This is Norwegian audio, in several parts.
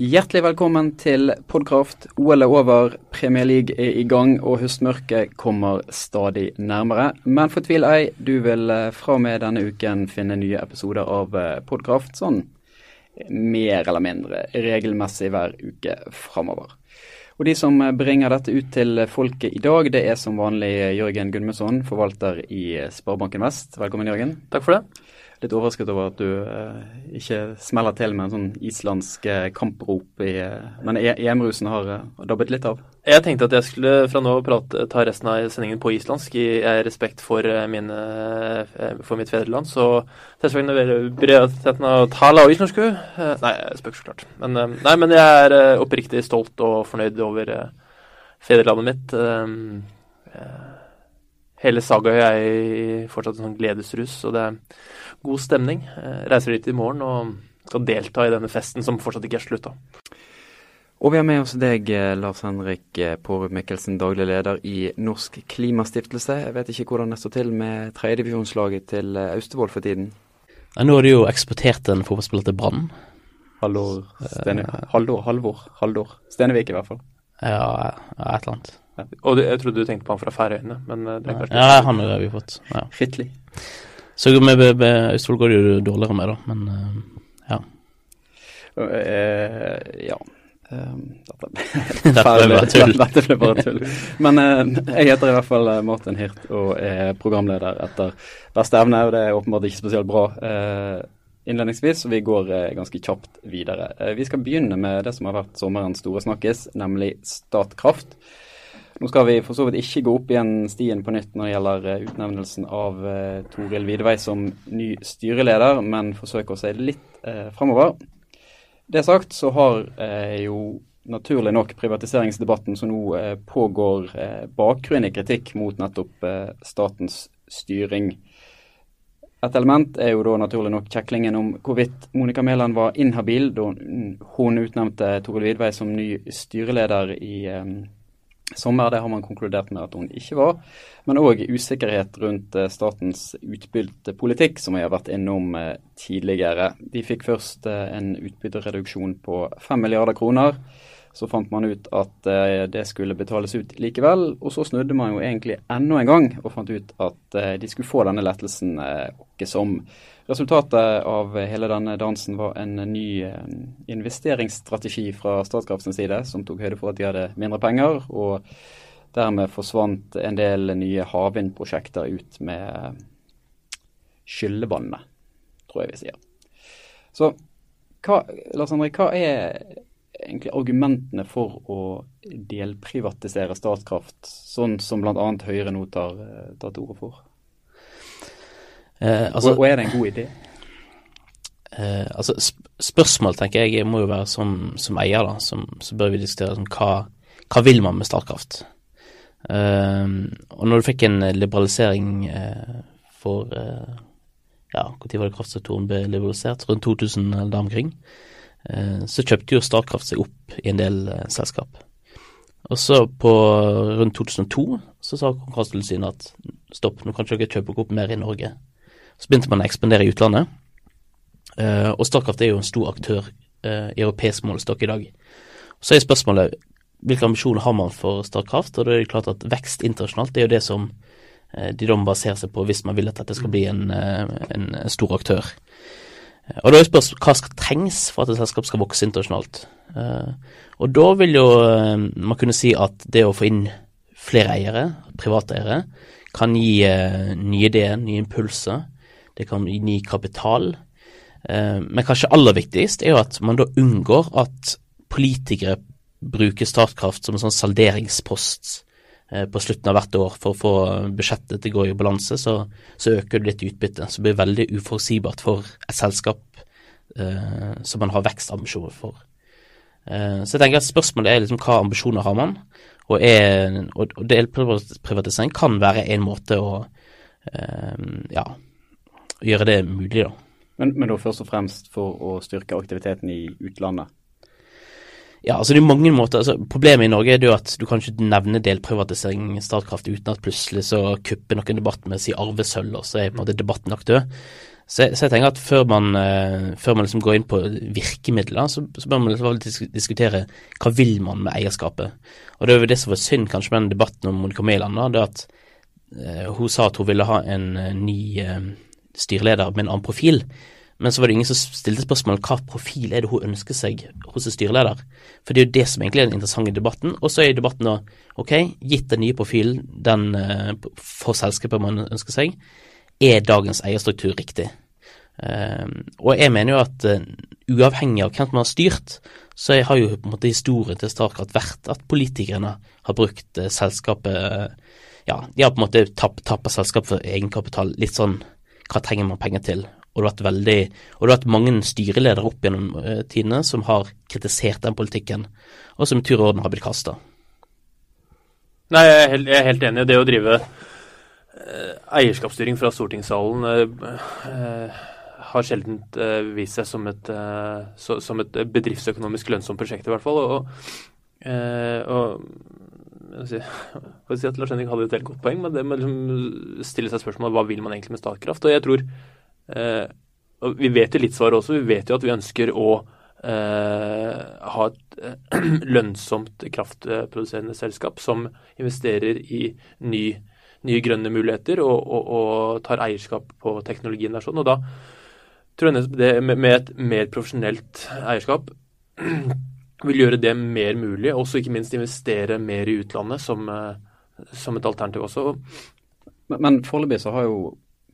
Hjertelig velkommen til Podkraft. OL er over, Premier League er i gang og høstmørket kommer stadig nærmere. Men fortvil ei, du vil eh, fra og med denne uken finne nye episoder av eh, Podkraft sånn mer eller mindre regelmessig hver uke framover. Og De som bringer dette ut til folket i dag, det er som vanlig Jørgen Gunmesson, forvalter i Sparebanken Vest. Velkommen, Jørgen. Takk for det litt overrasket over at du eh, ikke smeller til med en sånn islandsk eh, kamprop i eh, Men EM-rusen har eh, dabbet litt av? Jeg tenkte at jeg skulle fra nå prate, ta resten av sendingen på islandsk i respekt for, mine, for mitt fedreland. Så bredheten av tale av islandsk Nei, spøk så klart. Men, nei, men jeg er oppriktig stolt og fornøyd over fedrelandet mitt. Hele Sagøy er i fortsatt en sånn gledesrus, og det er god stemning. Jeg reiser dit i morgen og skal delta i denne festen som fortsatt ikke er slutta. Og vi har med oss deg, eh, Lars Henrik eh, Pårud Mikkelsen, daglig leder i Norsk Klimastiftelse. Jeg vet ikke hvordan det står til med tredjedivisjonslaget til eh, Austevoll for tiden? Ja, nå har de jo eksportert en fotballspiller til Brann. Halvor, Stene... halvår, Halvor, Haldor. Stenevik i hvert fall. Ja, et eller annet. Ja. Og jeg trodde du tenkte på han fra Færøyene, men det er kanskje Ja, han har vi fått. Ja. Skikkelig. Så med, med, Østfold går det jo dårligere med, da, men uh, ja. Uh, ja. Um, dette, ble bare tull. dette ble bare tull. Men uh, jeg heter i hvert fall Martin Hirt og er programleder etter beste evne, og det er åpenbart ikke spesielt bra innledningsvis, så vi går ganske kjapt videre. vi skal begynne med det som har vært sommerens store snakkes, nemlig Statkraft. Nå skal vi for så vidt ikke gå opp igjen stien på nytt når det gjelder eh, utnevnelsen av uh, Toril Vidvei som ny styreleder, men forsøke å se litt uh, framover. Det sagt så har uh, jo naturlig nok privatiseringsdebatten som nå uh, pågår, bakgrunn i kritikk mot nettopp statens styring. Et element er jo da naturlig nok kjeklingen om hvorvidt Monica Mæland var inhabil da hun utnevnte Toril Vidvei som ny styreleder i sommer. Det har man konkludert med at hun ikke var. Men òg usikkerhet rundt eh, statens utbyttepolitikk, som vi har vært innom eh, tidligere. De fikk først eh, en utbyttereduksjon på 5 milliarder kroner. Så fant man ut at det skulle betales ut likevel. Og så snudde man jo egentlig enda en gang og fant ut at de skulle få denne lettelsen åkke som. Resultatet av hele denne dansen var en ny eh, investeringsstrategi fra Statkrafts side, som tok høyde for at de hadde mindre penger, og dermed forsvant en del nye havvindprosjekter ut med skyllevannet, tror jeg vi sier. Så Lars André, hva er egentlig argumentene for å delprivatisere Statkraft, sånn som bl.a. Høyre nå tar, eh, tar til orde for? Eh, altså, og, er det en god idé? Eh, altså, spørsmål tenker jeg må jo være som, som eier, da, som, så bør vi diskutere som, hva, hva vil man med Statkraft. Eh, og når du fikk en liberalisering eh, for eh, ja, når var det kraftsektoren ble liberalisert? Rundt 2000 eller der omkring. Eh, så kjøpte jo Statkraft seg opp i en del selskap. Og så på rundt 2002 så sa Konkurransetilsynet at stopp, nå kan ikke dere kjøpe opp mer i Norge. Så begynte man å ekspandere i utlandet. Og Statkraft er jo en stor aktør i europeisk målestokk i dag. Så er spørsmålet hvilke ambisjoner har man for Statkraft? Og da er det klart at vekst internasjonalt det er jo det som de da må basere seg på hvis man vil at dette skal bli en, en stor aktør. Og da er spørsmålet hva skal trengs for at et selskap skal vokse internasjonalt. og da vil jo man kunne si at det å få inn flere eiere, private eiere, kan gi nye ideer, nye impulser det kan gi ny kapital. Eh, men kanskje aller viktigst er jo at man da unngår at politikere bruker Statkraft som en sånn salderingspost eh, på slutten av hvert år for å få budsjettet til å gå i balanse, så, så øker det litt utbytte. Så det blir veldig uforutsigbart for et selskap eh, som man har vekstambisjoner for. Eh, så jeg tenker at spørsmålet er liksom hva ambisjoner har man, og, og, og delprivatisering kan være en måte å eh, ja, gjøre det mulig, da. Men, men da først og fremst for å styrke aktiviteten i utlandet? Ja, altså det er mange måter. Altså, problemet i Norge er jo at du kan ikke nevne delprivatisering i Statkraft uten at plutselig så kupper noen debatt med å si arvesølv, og så er på en måte debatten aktør. Så, så, jeg tenker at før man, uh, før man liksom går inn på virkemidler, så, så bør man liksom diskutere hva vil man med eierskapet. Og det er jo det som var synd kanskje med den debatten om Monica Mæland, det at uh, hun sa at hun ville ha en uh, ny styreleder med en annen profil. Men så var det ingen som stilte spørsmål hva profil er det hun ønsker seg hos en styreleder. For det er jo det som egentlig er den interessante debatten. Og så er debatten da ok, gitt den nye profilen den for selskapet man ønsker seg, er dagens eierstruktur riktig? Uh, og jeg mener jo at uh, uavhengig av hvem man har styrt, så har jo på en måte historien til Statkraft vært at politikerne har brukt uh, selskapet Ja, de har på en måte tappa selskapet for egenkapital. Litt sånn hva trenger man penger til? Og det har vært veldig, og det har vært mange styreledere opp gjennom tidene som har kritisert den politikken, og som i tur og orden har blitt kasta. Nei, jeg er, helt, jeg er helt enig. Det å drive Eh, eierskapsstyring fra stortingssalen eh, eh, har sjelden vist seg som et, som et, bedriftsøkonomisk lønnsomt prosjekt, i hvert fall. Og, og jeg si at Lars Henrik hadde et helt godt poeng, men det med liksom stille seg spørsmål hva vil man egentlig med Statkraft. Og jeg tror og Vi vet jo litt svaret også. Vi vet jo at vi ønsker å ha et lønnsomt kraftproduserende selskap som investerer i ny nye grønne muligheter og, og, og tar eierskap på teknologien der. sånn, og Da tror jeg det med et mer profesjonelt eierskap vil gjøre det mer mulig, også ikke minst investere mer i utlandet som, eh, som et alternativ også. Men, men foreløpig så har jo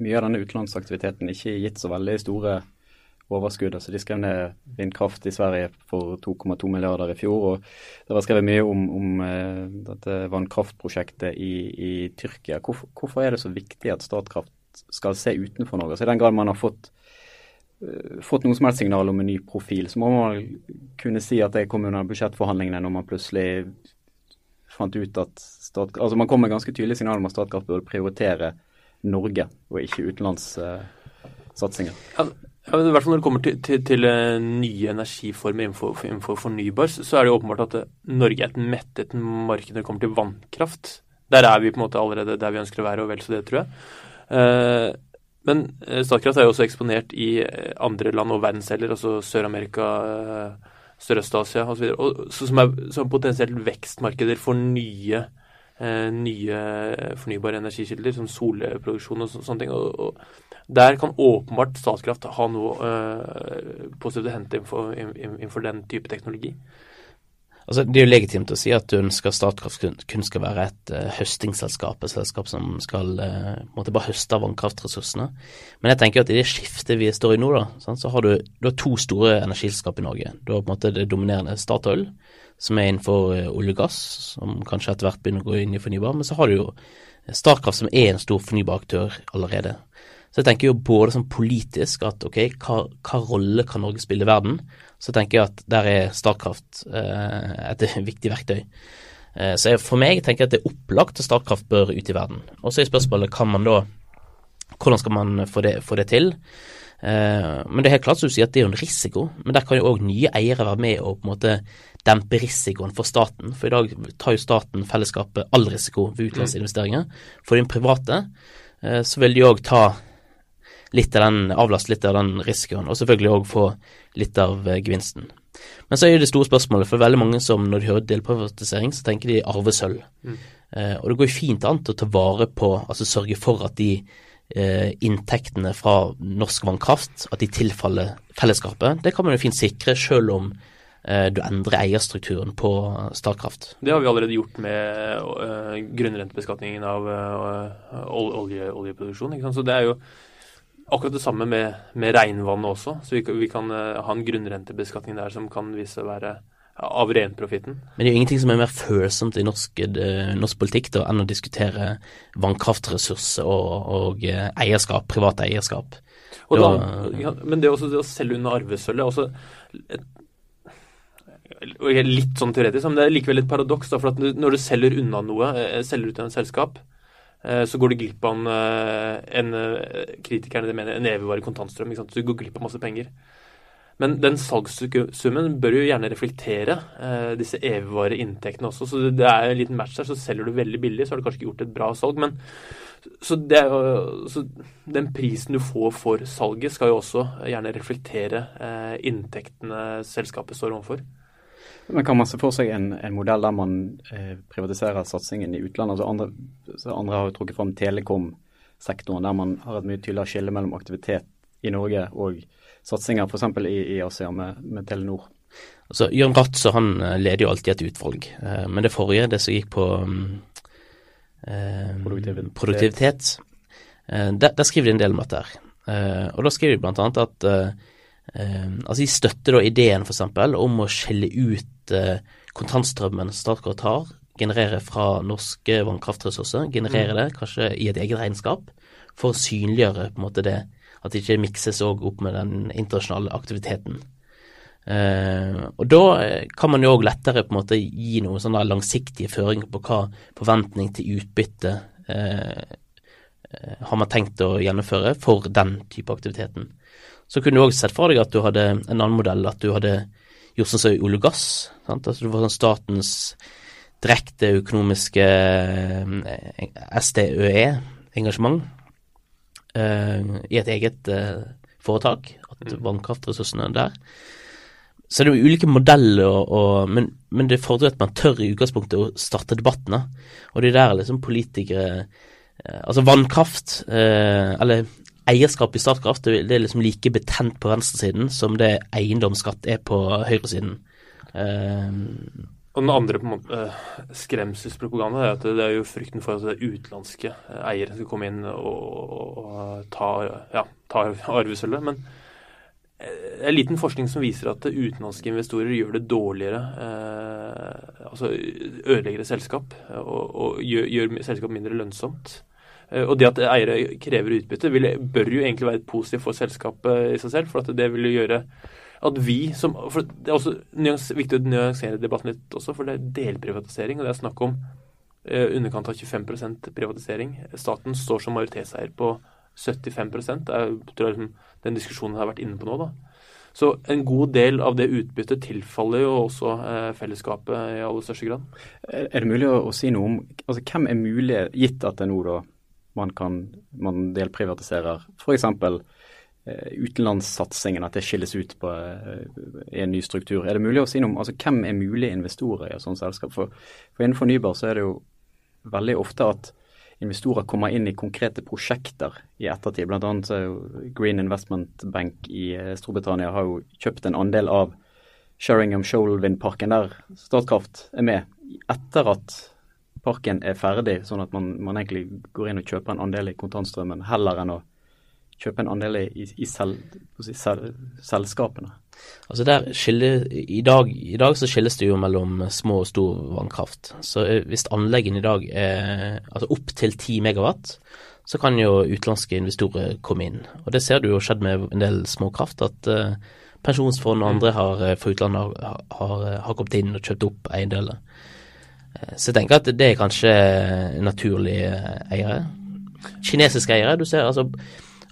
mye av denne utenlandsaktiviteten ikke gitt så veldig store overskudd. Altså de skrev ned vindkraft i Sverige for 2,2 milliarder i fjor. og Det var skrevet mye om, om uh, dette vannkraftprosjektet i, i Tyrkia. Hvorfor, hvorfor, er det så viktig at Statkraft skal se utenfor Norge? Så I den grad man har fått, uh, fått noe som helst signal om en ny profil, så må man kunne si at det kom under budsjettforhandlingene når man plutselig fant ut at Statkraft, altså Man kom med ganske tydelige signaler om at Statkraft burde prioritere Norge og ikke utenlandssatsinger. Uh, ja, I hvert fall når det kommer til, til, til eh, nye energiformer innenfor, innenfor, fornybar, så er det jo åpenbart at eh, Norge er et mettet marked når det kommer til vannkraft. Der er vi på en måte allerede der vi ønsker å være, og vel så det, tror jeg. Eh, men Statkraft er jo også eksponert i andre land og verdensdeler, altså Sør-Amerika, Sørøst-Asia osv., som er som potensielt vekstmarkeder for nye, nye fornybare energikilder, som solproduksjon og sånne ting. og, der kan åpenbart Statkraft ha noe uh, positivt å hente innenfor, den type teknologi. Altså, Det er jo legitimt å si at du ønsker Statkraft kun, skal være et uh, høstingsselskap, et selskap som skal uh, måtte bare høste av vannkraftressursene. Men jeg tenker at i det skiftet vi står i nå, da, så har du, du har to store energiselskap i Norge. Du har på en måte det dominerende Statoil, som er innenfor uh, olje og gass, som kanskje etter hvert begynner å gå inn i fornybar. Men så har du jo Statkraft, som er en stor fornybar aktør allerede. Så jeg tenker jo både sånn politisk at ok, hva, hva rolle kan Norge spille i verden? Så tenker jeg at der er Statkraft eh, et viktig verktøy. Eh, så jeg, for meg tenker jeg at det er opplagt at Statkraft bør ut i verden. Og så er spørsmålet kan man da hvordan skal man få det, få det til? Eh, men det er helt klart som du sier at det er jo en risiko, men der kan jo òg nye eiere være med og på en måte dempe risikoen for staten. For i dag tar jo staten, fellesskapet, all risiko ved utenlandsinvesteringer. For de private eh, så vil de òg ta litt av den, avlaste litt av den risikoen, og selvfølgelig òg få litt av eh, gevinsten. Men så er det store spørsmålet, for veldig mange som når de hører delprivatisering, så tenker de arvesølv. Mm. Og det går jo fint an til å ta vare på, altså sørge for at de inntektene fra norsk vannkraft, at de tilfaller fellesskapet. Det kan man jo fint sikre selv om eh, du endrer eierstrukturen på Statkraft. Det har vi allerede gjort med uh, grunnrentebeskatningen av uh, olje, oljeproduksjon. Så det er jo akkurat det samme med, med regnvannet også. Så vi, vi kan uh, ha en grunnrentebeskatning der som kan vise å være av renprofitten. Men det er jo ingenting som er mer følsomt i norsk, uh, norsk politikk da, enn å diskutere vannkraftressurser og, og uh, eierskap, privat eierskap. Da, ja, men det, også, det å selge under arvesølvet også et, litt sånn teoretisk, men det er likevel et paradoks. for at når du selger unna noe, selger ut en selskap, Eh, så går du glipp av en, eh, en eh, kritikerne mener, en evigvarig kontantstrøm. Så du går glipp av masse penger. Men den salgssummen bør jo gjerne reflektere eh, disse evigvarige inntektene også. Så det er en liten match der. Så selger du veldig billig, så har du kanskje ikke gjort et bra salg. Men så, det, så den prisen du får for salget, skal jo også gjerne reflektere eh, inntektene selskapet står overfor. Men Kan man se for seg en, en modell der man eh, privatiserer satsingen i utlandet? Altså andre, andre har jo trukket fram telekomsektoren, der man har et mye tydeligere skille mellom aktivitet i Norge og satsinger f.eks. I, i Asia med, med Telenor. Altså, Jørn Ratzer han eh, leder jo alltid et utvalg, eh, men det forrige, det som gikk på eh, produktivitet, produktivitet eh, der, der, skriver de en del om dette. her. Eh, og Da skriver de bl.a. at eh, altså de støtter da ideen f.eks. om å skjelle ut kontantstrømmen Statkraft har, generere fra norske vannkraftressurser, generere mm. det kanskje i et eget regnskap, for å synliggjøre på en måte det at det ikke mikses òg opp med den internasjonale aktiviteten. Uh, og da eh, kan man jo òg lettere på en måte gi noen sånne langsiktige føringer på hva forventning til utbytte uh, har man tenkt å gjennomføre for den type aktiviteten. Så kunne du òg sett for deg at du hadde en annen modell, at du hadde gjort sånn som i olje og gass. Sant? Altså du var sånn statens direkte økonomiske SDØE-engasjement i et eget uh, foretak, at mm. vannkraftressursene der. Så det er jo ulike modeller, og, og, men, men, det fordrer at man tør i utgangspunktet å starte debattene. Og det er der liksom politikere uh, Altså vannkraft, eller eierskap i Statkraft, det, det er liksom like betent på venstresiden som det eiendomsskatt er på høyresiden. Uh, og den andre på måte, uh, skremselspropaganda er at det er jo frykten for at utenlandske uh, eiere skal komme inn og, og ta, ja, ta arvesølvet. Men det uh, er liten forskning som viser at utenlandske investorer gjør det dårligere, altså ødelegger selskap og, og gjør, gjør selskap mindre lønnsomt. Og det at eiere krever utbytte, vil, bør jo egentlig være positivt for selskapet i seg selv. For det vil jo gjøre at vi som for Det er også nyans, viktig å nyansere debatten litt også, for det er delprivatisering. og Det er snakk om eh, underkant av 25% privatisering. Staten står som majoritetseier på 75 Det er tror jeg, liksom, den diskusjonen jeg har vært inne på nå. da. Så en god del av det utbyttet tilfaller jo også eh, fellesskapet i aller største grad. Er det mulig å, å si noe om altså, hvem er mulig, gitt at det nå da man kan man delprivatiserer f.eks. Eh, utenlandssatsingen, at det skilles ut på i en ny struktur. Er det mulig å si noe om altså, hvem er mulige investorer i et sånt selskap? For, for innen fornybar så er det jo veldig ofte at investorer kommer inn i konkrete prosjekter i ettertid. Blant jo Green Investment Bank i eh, Storbritannia har jo kjøpt en andel av Sheringham Shoal-vindparken der Statkraft er med, etter at parken er ferdig, sånn at man, man egentlig går inn og kjøper en andel i kontantstrømmen, heller enn å kjøpe en andel i, i sel, sel, selskapene? Altså der skiller, i dag, i, dag, så skilles det jo mellom små og stor vannkraft. Så eh, hvis anleggene i dag er altså opp til 10 megawatt, så kan jo utenlandske investorer komme inn. Og Det ser du jo skjedd med en del småkraft, at uh, pensjonsfond og andre har, eh, for utlandet har, har, har, kommet inn og kjøpt opp eiendeler. Så jeg tenker at det er kanskje naturlige eiere. Kinesiske eiere. Du ser altså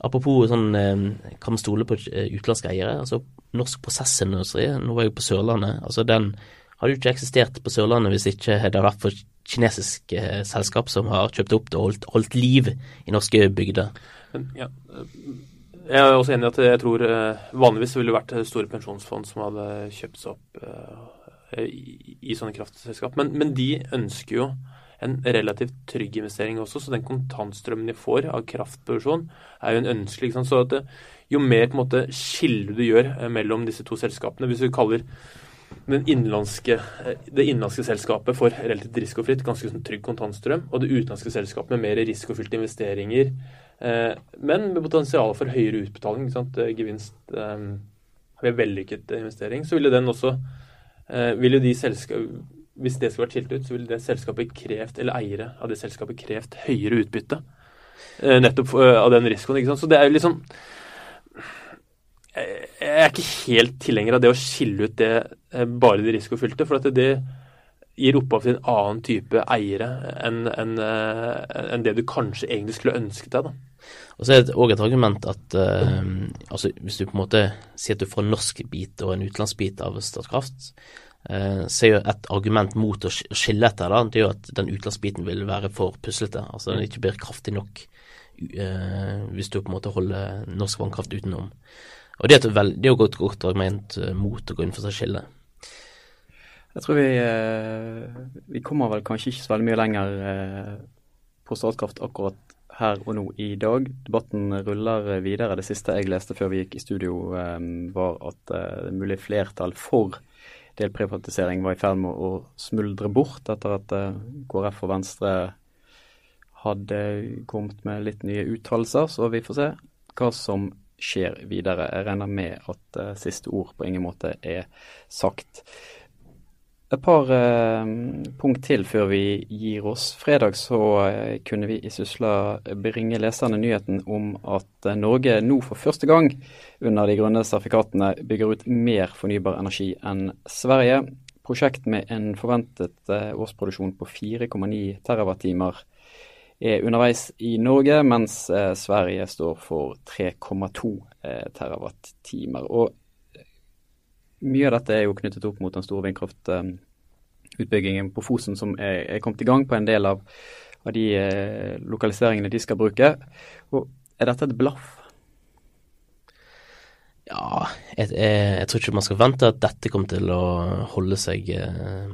Apropos sånn eh, Kan man stole på eh, utenlandske eiere? Altså Norsk prosessindustri, nå var jeg på Sørlandet. altså Den hadde jo ikke eksistert på Sørlandet hvis ikke det hadde vært for kinesiske eh, selskap som har kjøpt opp det og holdt, holdt liv i norske bygder. Ja. Jeg er også enig i at jeg tror vanligvis ville det vært store pensjonsfond som hadde kjøpt seg opp i, i sånne kraftselskap. Men, men de ønsker jo en relativt trygg investering også. Så den kontantstrømmen de får av kraftproduksjon, er jo en ønskelig. Så at det, jo mer på en måte skille du gjør eh, mellom disse to selskapene Hvis du kaller innenlandske, eh, det innenlandske selskapet for relativt risikofritt, ganske sånn trygg kontantstrøm, og det utenlandske selskapet med mer risikofylte investeringer, eh, men med potensial for høyere utbetaling, gevinst ved vellykket investering, så ville den også ville de selskap, hvis det skulle vært skilt ut, så ville det selskapet krevd, eller eiere av det selskapet krevd høyere utbytte. Eh, nettopp eh, av den risikoen. ikke sant? Så det er jo liksom Jeg er ikke helt tilhenger av det å skille ut det eh, bare de risikofylte. For at det, gir opphav til en annen type eiere enn en, en det du kanskje egentlig skulle ønske deg. da. Og så er det òg et argument at uh, altså hvis du på en måte sier at du får en norsk bit og en utenlandsk bit av Statkraft, uh, så er jo et argument mot å skille etter da, det er jo at den utenlandsbiten vil være for puslete. Altså den ikke blir kraftig nok uh, hvis du på en måte holder norsk vannkraft utenom. Og det er, et vel, det er jo et godt argument mot å gå inn for seg skille. Jeg tror vi, vi kommer vel kanskje ikke så veldig mye lenger på Statkraft akkurat her og nå i dag. Debatten ruller videre. Det siste jeg leste før vi gikk i studio, var at det det mulig flertall for delprivatisering var i ferd med å smuldre bort etter at eh, KrF og Venstre hadde kommet med litt nye uttalelser. Så vi får se hva som skjer videre. Jeg regner med at uh, siste ord på ingen måte er sagt. Et par eh, punkt til før vi gir oss. Fredag så eh, kunne vi i Sysla bringe leserne nyheten om at eh, Norge nå for første gang under de grønne sertifikatene bygger ut mer fornybar energi enn Sverige. Prosjekt med en forventet eh, årsproduksjon på 4,9 TWh er underveis i Norge, mens eh, Sverige står for 3,2 eh, TWh. Og mye av dette er jo knyttet opp mot den store vindkraftutbyggingen på Fosen som er, er, kommet i gang på en del av, av de eh, lokaliseringene de skal bruke. Og er dette et blaff? Ja, jeg, jeg, jeg, tror ikke man skal vente at dette kommer til å holde seg eh,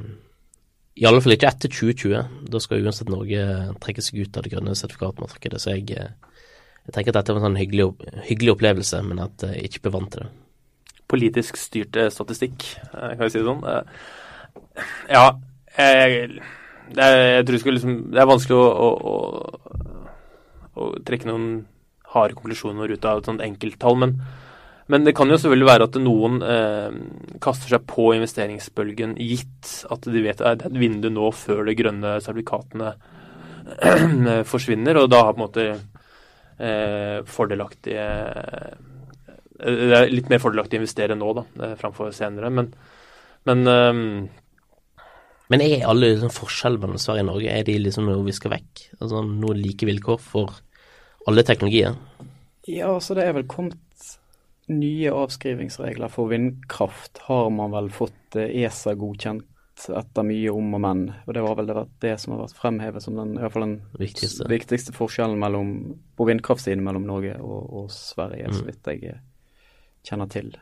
I alle fall ikke etter 2020. Da skal uansett Norge trekke seg ut av det grønne sertifikatmarkedet. Så jeg, eh, jeg tenker at dette var en sånn hyggelig, hyggelig opplevelse, men at jeg ikke blir vant til det politisk styrt statistikk, eh, kan vi si det sånn. Eh, ja, jeg, jeg tror det, liksom, det er vanskelig å, å, å, å, trekke noen harde konklusjoner ut av et sånt enkelttall, men, men det kan jo selvfølgelig være at noen eh, kaster seg på investeringsbølgen gitt at de vet at det er et vindu nå før de grønne sertifikatene forsvinner, og da har på en måte eh, fordelaktige det er litt mer fordelaktig å investere nå da, eh, framfor senere. Men, men um, men er alle liksom, forskjeller mellom Sverige og Norge er de liksom noe vi skal vekk? Altså Noen like vilkår for alle teknologier? Ja, så det er vel kommet nye avskrivingsregler for vindkraft. Har man vel fått ESA godkjent etter mye om og men. Og det var vel det, det som har vært fremhevet som den, i hvert fall den viktigste, viktigste forskjellen mellom, på vindkraftsiden mellom Norge og, og Sverige, mm. så vidt jeg kjenner til.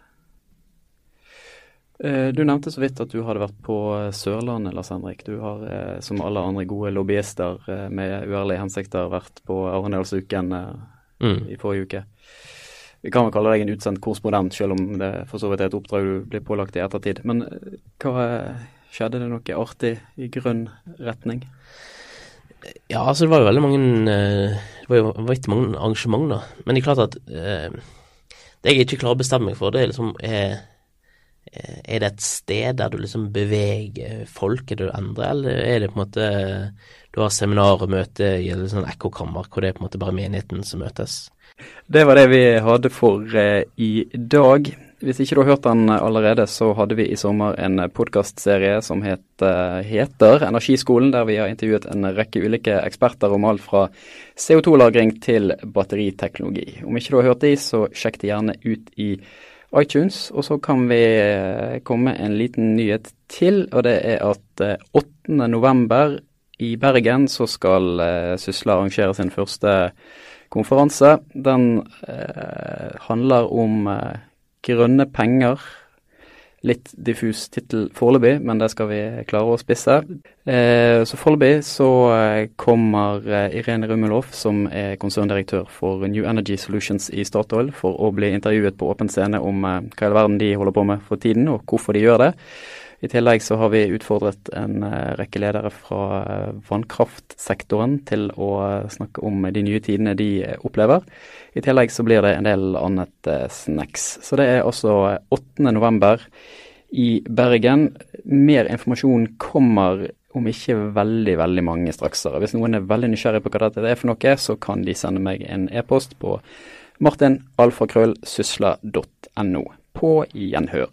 Eh, du nevnte så vidt at du hadde vært på eh, Sørlandet, Lars Henrik. Du har, eh, som alle andre gode lobbyister med uærlige hensikter, vært på Arendalsuken mm. i forrige uke. Vi kan vel kalle deg en utsendt korrespondent, selv om det for så vidt er et oppdrag du blir pålagt i ettertid. Men hva skjedde det noe artig i grønn retning? Ja, altså det var jo veldig mange Det var jo var mange arrangement, da. Men det er klart at det jeg ikke klarer å bestemme meg for, det er liksom er, er det et sted der du liksom beveger folk, er det du endrer, eller er det på en måte du har seminar og møte i et sånn ekkokammer hvor det er på en måte bare menigheten som møtes? Det var det vi hadde for eh, i dag. Hvis ikke du har hørt den allerede, så hadde vi i sommer en podkastserie som het, eh, heter Energiskolen, der vi har intervjuet en rekke ulike eksperter om alt fra CO2-lagring til batteriteknologi. Om ikke du har hørt de, så sjekk det gjerne ut i iTunes. Og så kan vi eh, komme en liten nyhet til, og det er at 8. Eh, november i Bergen så skal Sysla arrangere sin første konferanse. Den eh, handler om eh, grønne penger. Litt diffus tittel foreløpig, men det skal vi klare å spisse. Eh, så foreløpig så eh, kommer eh, Irene Rummelhoff, som er konserndirektør for New Energy Solutions i Statoil, for å bli intervjuet på åpen scene om eh, hva i all verden de holder på med for tiden, og hvorfor de gjør det. I tillegg så har vi utfordret en uh, rekke ledere fra uh, vannkraftsektoren til å snakke om de nye tidene de opplever. I tillegg så blir det en del annet snacks. Så det er også 8. november i Bergen. Mer informasjon kommer om ikke veldig, veldig mange straksere. Hvis noen er veldig nysgjerrig på hva dette er for noe, så kan de sende meg en e-post på martinalfakrøllsysla.no. På gjenhør.